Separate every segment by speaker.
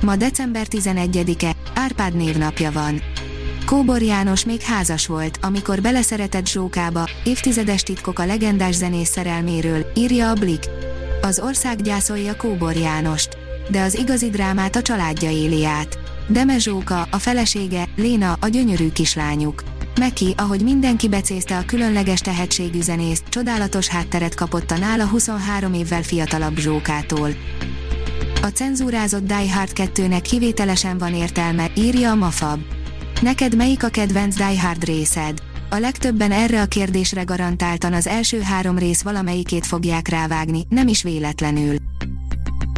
Speaker 1: Ma december 11-e, Árpád névnapja van. Kóbor János még házas volt, amikor beleszeretett Zsókába, évtizedes titkok a legendás zenész szerelméről, írja a Blik. Az ország gyászolja Kóbor Jánost. De az igazi drámát a családja éli át. Deme Zsóka, a felesége, Léna, a gyönyörű kislányuk. Meki, ahogy mindenki becézte a különleges tehetségű zenészt, csodálatos hátteret kapott a nála 23 évvel fiatalabb Zsókától. A cenzúrázott Die Hard 2-nek kivételesen van értelme, írja a Mafab. Neked melyik a kedvenc Die Hard részed? A legtöbben erre a kérdésre garantáltan az első három rész valamelyikét fogják rávágni, nem is véletlenül.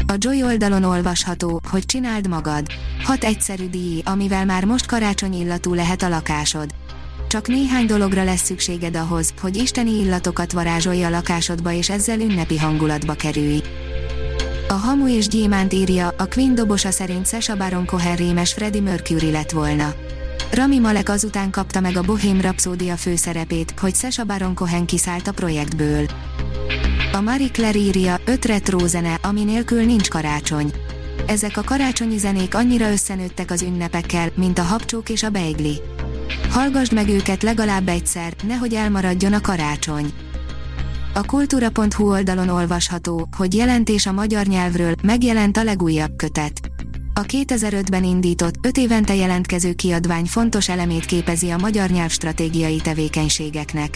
Speaker 1: A Joy oldalon olvasható, hogy csináld magad. Hat egyszerű díj, amivel már most karácsony illatú lehet a lakásod. Csak néhány dologra lesz szükséged ahhoz, hogy isteni illatokat varázsolja a lakásodba és ezzel ünnepi hangulatba kerülj. A Hamu és Gyémánt írja, a Queen dobosa szerint Sasha Baron Cohen rémes Freddie Mercury lett volna. Rami Malek azután kapta meg a Bohém Rhapsódia főszerepét, hogy Sasha Baron Cohen kiszállt a projektből. A Marie Claire írja, öt retro zene, ami nélkül nincs karácsony. Ezek a karácsonyi zenék annyira összenőttek az ünnepekkel, mint a habcsók és a beigli. Hallgasd meg őket legalább egyszer, nehogy elmaradjon a karácsony. A kultúra.hu oldalon olvasható, hogy jelentés a magyar nyelvről, megjelent a legújabb kötet. A 2005-ben indított, 5 évente jelentkező kiadvány fontos elemét képezi a magyar nyelv stratégiai tevékenységeknek.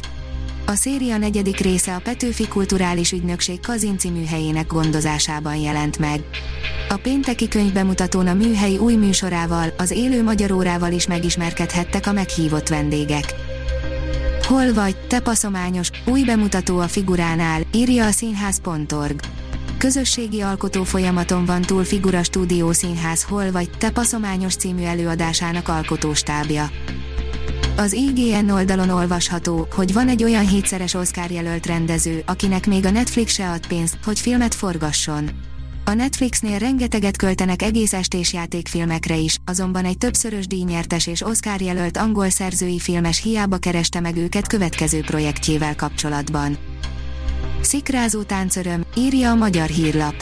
Speaker 1: A széria negyedik része a Petőfi Kulturális Ügynökség Kazinci műhelyének gondozásában jelent meg. A pénteki könyvbemutatón a műhely új műsorával, az élő magyar órával is megismerkedhettek a meghívott vendégek. Hol vagy, te paszományos, új bemutató a figuránál, írja a színház.org. Közösségi alkotó folyamaton van túl Figura Stúdió Színház Hol vagy, te paszományos című előadásának alkotóstábja. Az IGN oldalon olvasható, hogy van egy olyan hétszeres Oscar jelölt rendező, akinek még a Netflix se ad pénzt, hogy filmet forgasson. A Netflixnél rengeteget költenek egész estés játékfilmekre is, azonban egy többszörös díjnyertes és Oscar jelölt angol szerzői filmes hiába kereste meg őket következő projektjével kapcsolatban. Szikrázó táncöröm, írja a magyar hírlap.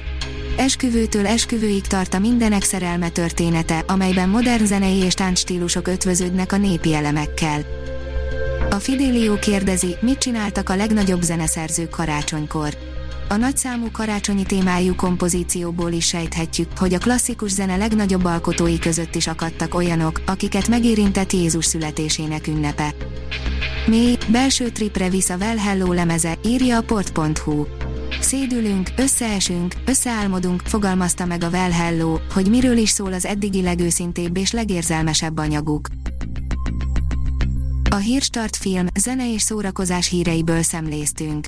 Speaker 1: Esküvőtől esküvőig tart a mindenek szerelme története, amelyben modern zenei és táncstílusok ötvöződnek a népi elemekkel. A Fidelio kérdezi, mit csináltak a legnagyobb zeneszerzők karácsonykor. A nagyszámú karácsonyi témájú kompozícióból is sejthetjük, hogy a klasszikus zene legnagyobb alkotói között is akadtak olyanok, akiket megérintett Jézus születésének ünnepe. Mély, belső tripre visz a Well Hello lemeze, írja a port.hu. Szédülünk, összeesünk, összeálmodunk, fogalmazta meg a Well Hello, hogy miről is szól az eddigi legőszintébb és legérzelmesebb anyaguk. A Hírstart film, zene és szórakozás híreiből szemléztünk.